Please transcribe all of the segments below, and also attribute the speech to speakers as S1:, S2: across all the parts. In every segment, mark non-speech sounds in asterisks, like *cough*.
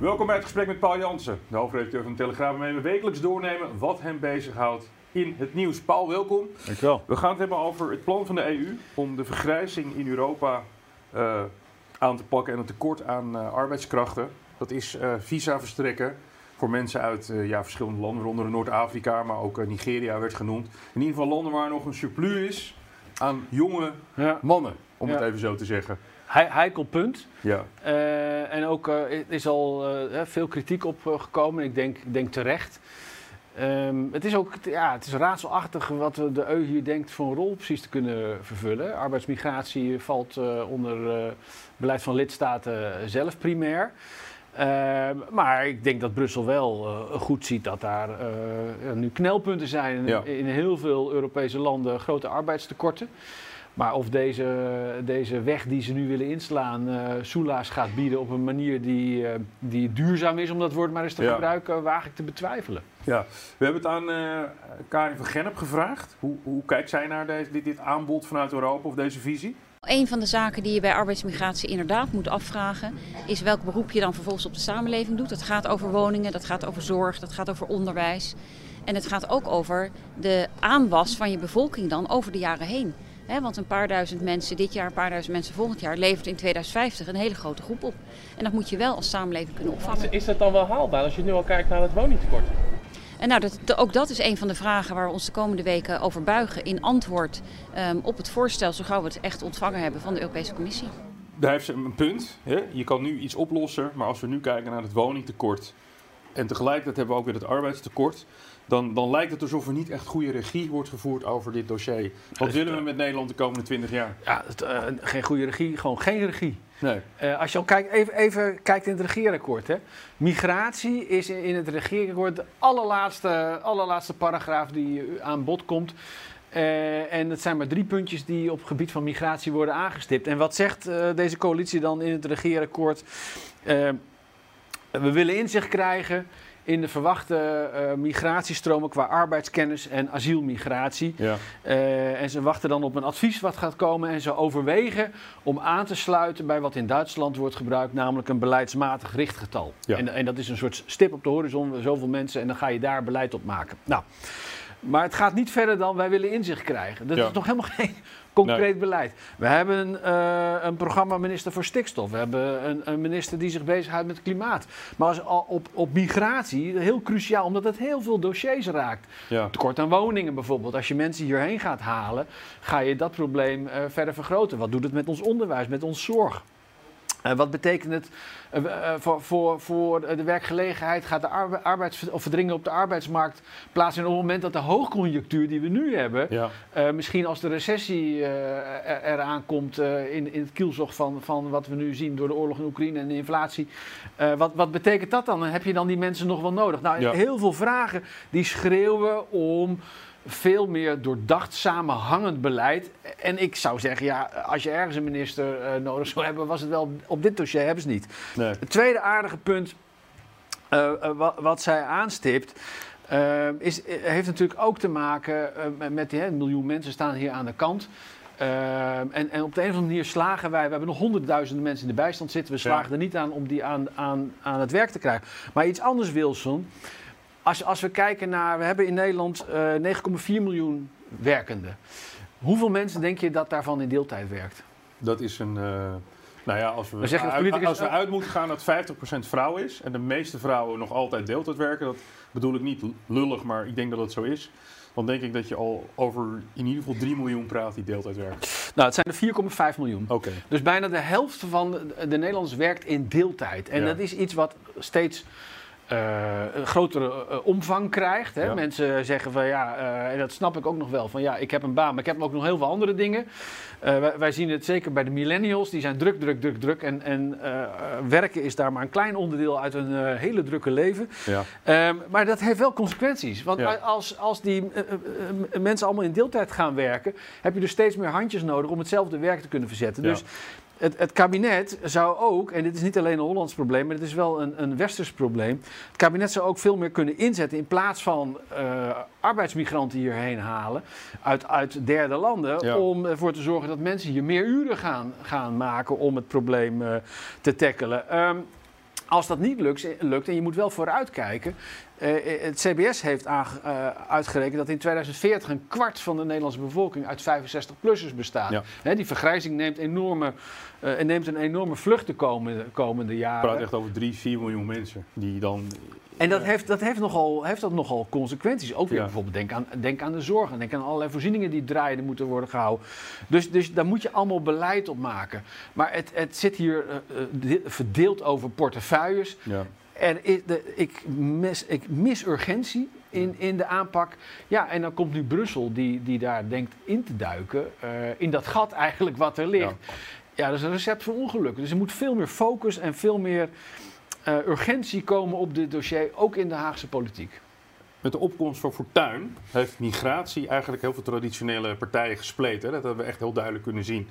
S1: Welkom bij het gesprek met Paul Jansen, de hoofdredacteur van de Telegraaf, waarmee we wekelijks doornemen wat hem bezighoudt in het nieuws. Paul, welkom.
S2: Dankjewel.
S1: We gaan het hebben over het plan van de EU om de vergrijzing in Europa uh, aan te pakken en het tekort aan uh, arbeidskrachten. Dat is uh, visa verstrekken voor mensen uit ja, verschillende landen, waaronder Noord-Afrika, maar ook Nigeria werd genoemd. In ieder geval landen waar nog een surplus is aan jonge ja. mannen, om ja. het even zo te zeggen.
S2: He heikel punt.
S1: Ja.
S2: Uh, en ook uh, is al uh, veel kritiek op gekomen. Ik denk, ik denk terecht. Um, het is ook ja, het is raadselachtig wat de EU hier denkt voor een rol precies te kunnen vervullen. Arbeidsmigratie valt onder beleid van lidstaten zelf primair. Ehm, maar ik denk dat Brussel wel goed ziet dat daar nu knelpunten zijn
S1: Ja.
S2: in heel veel Europese landen grote arbeidstekorten. Maar of deze, deze weg die ze nu willen inslaan, uh, soelaas gaat bieden op een manier die, uh, die duurzaam is, om dat woord maar eens te
S1: Ja.
S2: gebruiken, waag ik te betwijfelen.
S1: Ja, we hebben het aan uh, Karin van Gennep gevraagd. Hoe, hoe kijkt zij naar deze, dit, dit aanbod vanuit Europa of deze visie?
S3: Een van de zaken die je bij arbeidsmigratie inderdaad moet afvragen, is welk beroep je dan vervolgens op de samenleving doet. Dat gaat over woningen, dat gaat over zorg, dat gaat over onderwijs. En het gaat ook over de aanwas van je bevolking dan over de jaren heen. He, want een paar duizend mensen dit jaar, een paar duizend mensen volgend jaar levert in 2050 een hele grote groep op. En dat moet je wel als samenleving kunnen opvangen.
S4: Is dat dan wel haalbaar als je nu al kijkt naar het woningtekort?
S3: En nou, dat, ook dat is een van de vragen waar we ons de komende weken over buigen in antwoord um, op het voorstel, zo gauw we het echt ontvangen hebben van de Europese Commissie.
S1: Daar heeft ze een punt. Hè? Je kan nu iets oplossen, maar als we nu kijken naar het woningtekort en tegelijkertijd hebben we ook weer het arbeidstekort. Dan, dan, lijkt het alsof er niet echt goede regie wordt gevoerd over dit dossier. Wat willen we met Nederland de komende 20 jaar?
S2: Ja, het, uh, geen goede regie, gewoon geen regie.
S1: Nee.
S2: Uh, als je al kijkt, even, even kijkt in het regeerakkoord. Hè. Migratie is in het regeerakkoord de allerlaatste, allerlaatste paragraaf die aan bod komt. Uh, en het zijn maar drie puntjes die op het gebied van migratie worden aangestipt. En wat zegt deze coalitie dan in het regeerakkoord? we willen inzicht krijgen in de verwachte uh, migratiestromen qua arbeidskennis en asielmigratie.
S1: Ja.
S2: Uh, en ze wachten dan op een advies wat gaat komen en ze overwegen om aan te sluiten bij wat in Duitsland wordt gebruikt, namelijk een beleidsmatig richtgetal.
S1: Ja.
S2: En, en, dat is een soort stip op de horizon, zoveel mensen en dan ga je daar beleid op maken. Nou, maar het gaat niet verder dan wij willen inzicht krijgen. Dat
S1: Ja.
S2: is nog helemaal *laughs* geen concreet
S1: Nee.
S2: beleid. We hebben uh, een programma minister voor stikstof. We hebben een, een, minister die zich bezighoudt met klimaat. Maar als, al op, op migratie, heel cruciaal, omdat het heel veel dossiers raakt.
S1: Ja.
S2: Tekort aan woningen bijvoorbeeld. Als je mensen hierheen gaat halen, ga je dat probleem uh, verder vergroten. Wat doet het met ons onderwijs, met ons zorg? Uh, wat betekent het uh, uh, voor, voor, voor de werkgelegenheid? Gaat de arbe arbeids of verdringen op de arbeidsmarkt plaatsvinden op het moment dat de hoogconjunctuur die we nu hebben,
S1: Ja.
S2: misschien als de recessie eraan komt in, in het kielzog van, van wat we nu zien door de oorlog in Oekraïne en de inflatie. Wat, wat betekent dat dan? Heb je dan die mensen nog wel nodig? Nou,
S1: Ja.
S2: heel veel vragen die schreeuwen om veel meer doordacht samenhangend beleid. En ik zou zeggen, ja, als je ergens een minister uh, nodig zou hebben, was het wel op dit dossier hebben ze niet.
S1: Nee.
S2: Het tweede aardige punt uh, uh, wat, wat zij aanstipt. Uh, is, heeft natuurlijk ook te maken met die, hè, een miljoen mensen staan hier aan de kant. Uh, en, en, op de een of andere manier slagen wij, we hebben nog honderdduizenden mensen in de bijstand zitten, we slagen
S1: Ja.
S2: er niet aan om die aan, aan, aan het werk te krijgen. Maar iets anders, Wilson. Als, als we kijken naar, we hebben in Nederland uh, 9,4 miljoen werkenden. Hoeveel mensen denk je dat daarvan in deeltijd werkt?
S1: Dat is een. eh, nou ja, als we,
S2: als
S1: uit,
S2: politicus-
S1: als we uit moeten gaan dat 50% vrouw is en de meeste vrouwen nog altijd deeltijd werken, dat bedoel ik niet lullig, maar ik denk dat het zo is. Dan denk ik dat je al over in ieder geval 3 miljoen praat die deeltijd werken.
S2: Nou, het zijn er 4,5 miljoen.
S1: Oké.
S2: Dus bijna de helft van de, de Nederlanders werkt in deeltijd. En
S1: Ja.
S2: dat is iets wat steeds eh, een grotere eh, omvang krijgt. Hè?
S1: Ja.
S2: Mensen zeggen van ja, eh, en dat snap ik ook nog wel, van ja, ik heb een baan, maar ik heb ook nog heel veel andere dingen. Wij, wij zien het zeker bij de millennials, die zijn druk, druk, druk, druk. En, en werken is daar maar een klein onderdeel uit hun hele drukke leven.
S1: Ja.
S2: Ehm, maar dat heeft wel consequenties. Want
S1: Ja.
S2: als, als die mensen allemaal in deeltijd gaan werken, heb je dus steeds meer handjes nodig om hetzelfde werk te kunnen verzetten. Dus het, het kabinet zou ook, en dit is niet alleen een Hollands probleem, maar dit is wel een, een Westers probleem. Het kabinet zou ook veel meer kunnen inzetten in plaats van eh, arbeidsmigranten hierheen halen uit, uit derde landen.
S1: Ja.
S2: Om ervoor te zorgen dat mensen hier meer uren gaan, gaan maken om het probleem eh, te tackelen. Ehm, als dat niet lukt, lukt en je moet wel vooruitkijken. Eh, het CBS heeft aange- eh, uitgerekend dat in 2040 een kwart van de Nederlandse bevolking uit 65-plussers bestaat.
S1: Ja.
S2: Die vergrijzing neemt, enorme, eh, neemt een enorme vlucht de komende, komende jaren.
S1: praat echt over 3, 4 miljoen mensen die dan...
S2: En dat heeft, dat heeft, nogal, heeft dat nogal consequenties. Ook weer
S1: Ja.
S2: bijvoorbeeld, denk aan, denk aan de zorg. en Denk aan allerlei voorzieningen die draaiende moeten worden gehouden. Dus, dus daar moet je allemaal beleid op maken. Maar het, het zit hier de- verdeeld over portefeuilles.
S1: Ja.
S2: Is de, ik, mis, ik mis urgentie in, in de aanpak. Ja, en dan komt nu Brussel, die, die daar denkt in te duiken. eh, in dat gat eigenlijk wat er ligt. Ja. dat is een recept voor ongeluk. Dus er moet veel meer focus en veel meer eh, urgentie komen op dit dossier, ook in de Haagse politiek.
S1: Met de opkomst van Fortuyn heeft migratie eigenlijk heel veel traditionele partijen gespleten. Dat hebben we echt heel duidelijk kunnen zien.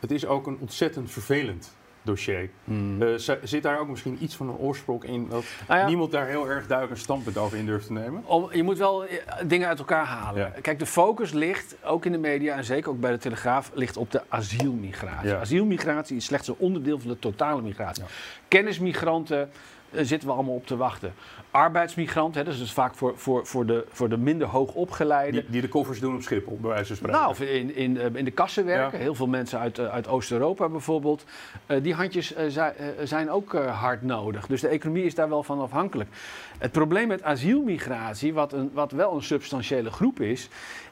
S1: Het is ook een ontzettend vervelend dossier.
S2: Hmm.
S1: Eh, zit daar ook misschien iets van een oorsprong in dat
S2: Nou ja.
S1: niemand daar heel erg duidelijk een standpunt over in durft te nemen?
S2: Om, je moet wel eh, dingen uit elkaar halen.
S1: Ja.
S2: Kijk, de focus ligt, ook in de media en zeker ook bij de Telegraaf, ligt op de asielmigratie.
S1: Ja.
S2: Asielmigratie is slechts een onderdeel van de totale migratie. Kennismigranten zitten we allemaal op te wachten. Arbeidsmigranten, hè, dat is dus vaak voor, voor, voor, de, voor de minder hoog opgeleide.
S1: Die, die de koffers doen op Schiphol, bij wijze van spreken.
S2: Nou, of in, in, eh, in de kassen werken.
S1: Ja.
S2: Heel veel mensen uit, eh, uit Oost-Europa bijvoorbeeld. Eh, die handjes eh, zi- eh, zijn ook eh, hard nodig. Dus de economie is daar wel van afhankelijk. Het probleem met asielmigratie, wat, een, wat wel een substantiële groep is.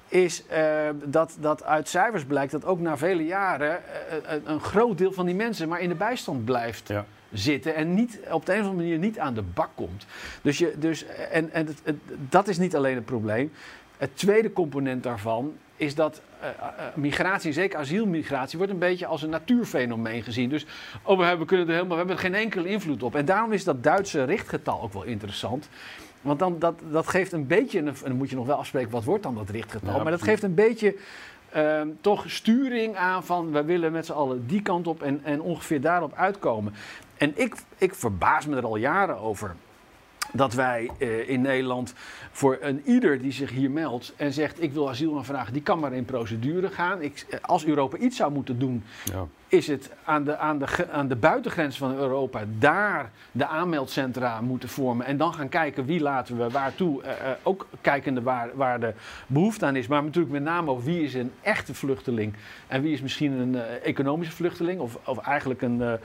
S2: Is eh, dat, dat uit cijfers blijkt dat ook na vele jaren eh, een, een groot deel van die mensen maar in de bijstand blijft
S1: Ja.
S2: Zitten en niet, op de een of andere manier niet aan de bak komt. Dus je, dus, en en het, het- dat is niet alleen het probleem. Het tweede component daarvan is dat eh, eh, migratie, zeker asielmigratie, wordt een beetje als een natuurfenomeen gezien. Dus oh, we, hebben, kunnen er helemaal, we hebben er geen enkele invloed op. En daarom is dat Duitse richtgetal ook wel interessant. Want dan, dat, dat geeft een beetje, en dan moet je nog wel afspreken wat wordt dan dat richtgetal.
S1: Ja,
S2: maar dat geeft een beetje ehm, toch sturing aan van we willen met z'n allen die kant op en, en ongeveer daarop uitkomen. En ik, ik verbaas me er al jaren over dat wij eh, in Nederland voor een ieder die zich hier meldt en zegt ik wil asiel aanvragen, die kan maar in procedure gaan. Ik, eh, als Europa iets zou moeten doen,
S1: Ja.
S2: Is het aan de, aan, de, aan de buitengrens van Europa daar de aanmeldcentra moeten vormen. En dan gaan kijken wie laten we waartoe. eh, ook kijkende waar, waar de behoefte aan is. Maar natuurlijk met name ook wie is een echte vluchteling. En wie is misschien een eh, economische vluchteling. Of, of eigenlijk een,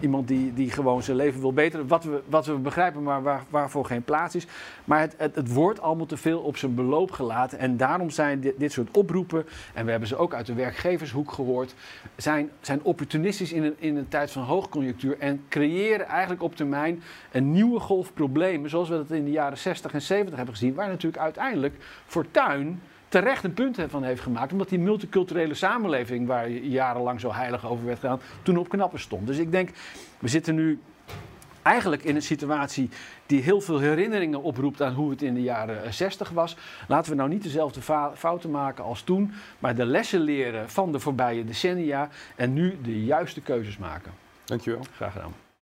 S2: iemand die, die gewoon zijn leven wil beteren. Wat we, wat we begrijpen, maar waar, waarvoor geen plaats is. Maar het, het, het wordt allemaal te veel op zijn beloop gelaten. En daarom zijn dit, dit soort oproepen, en we hebben ze ook uit de werkgevershoek gehoord, zijn, zijn opportunistisch in een, in een tijd van hoogconjunctuur. En creëren eigenlijk op termijn een nieuwe golf problemen. Zoals we dat in de jaren 60 en 70 hebben gezien. Waar natuurlijk uiteindelijk Fortuyn terecht een punt van heeft gemaakt. Omdat die multiculturele samenleving, waar jarenlang zo heilig over werd gedaan, toen op knappen stond. Dus ik denk, we zitten nu eigenlijk in een situatie die heel veel herinneringen oproept aan hoe het in de jaren eh, 60 was. Laten we nou niet dezelfde fouten maken als toen, maar de lessen leren van de voorbije decennia en nu de juiste keuzes maken.
S1: Dankjewel.
S2: Graag gedaan.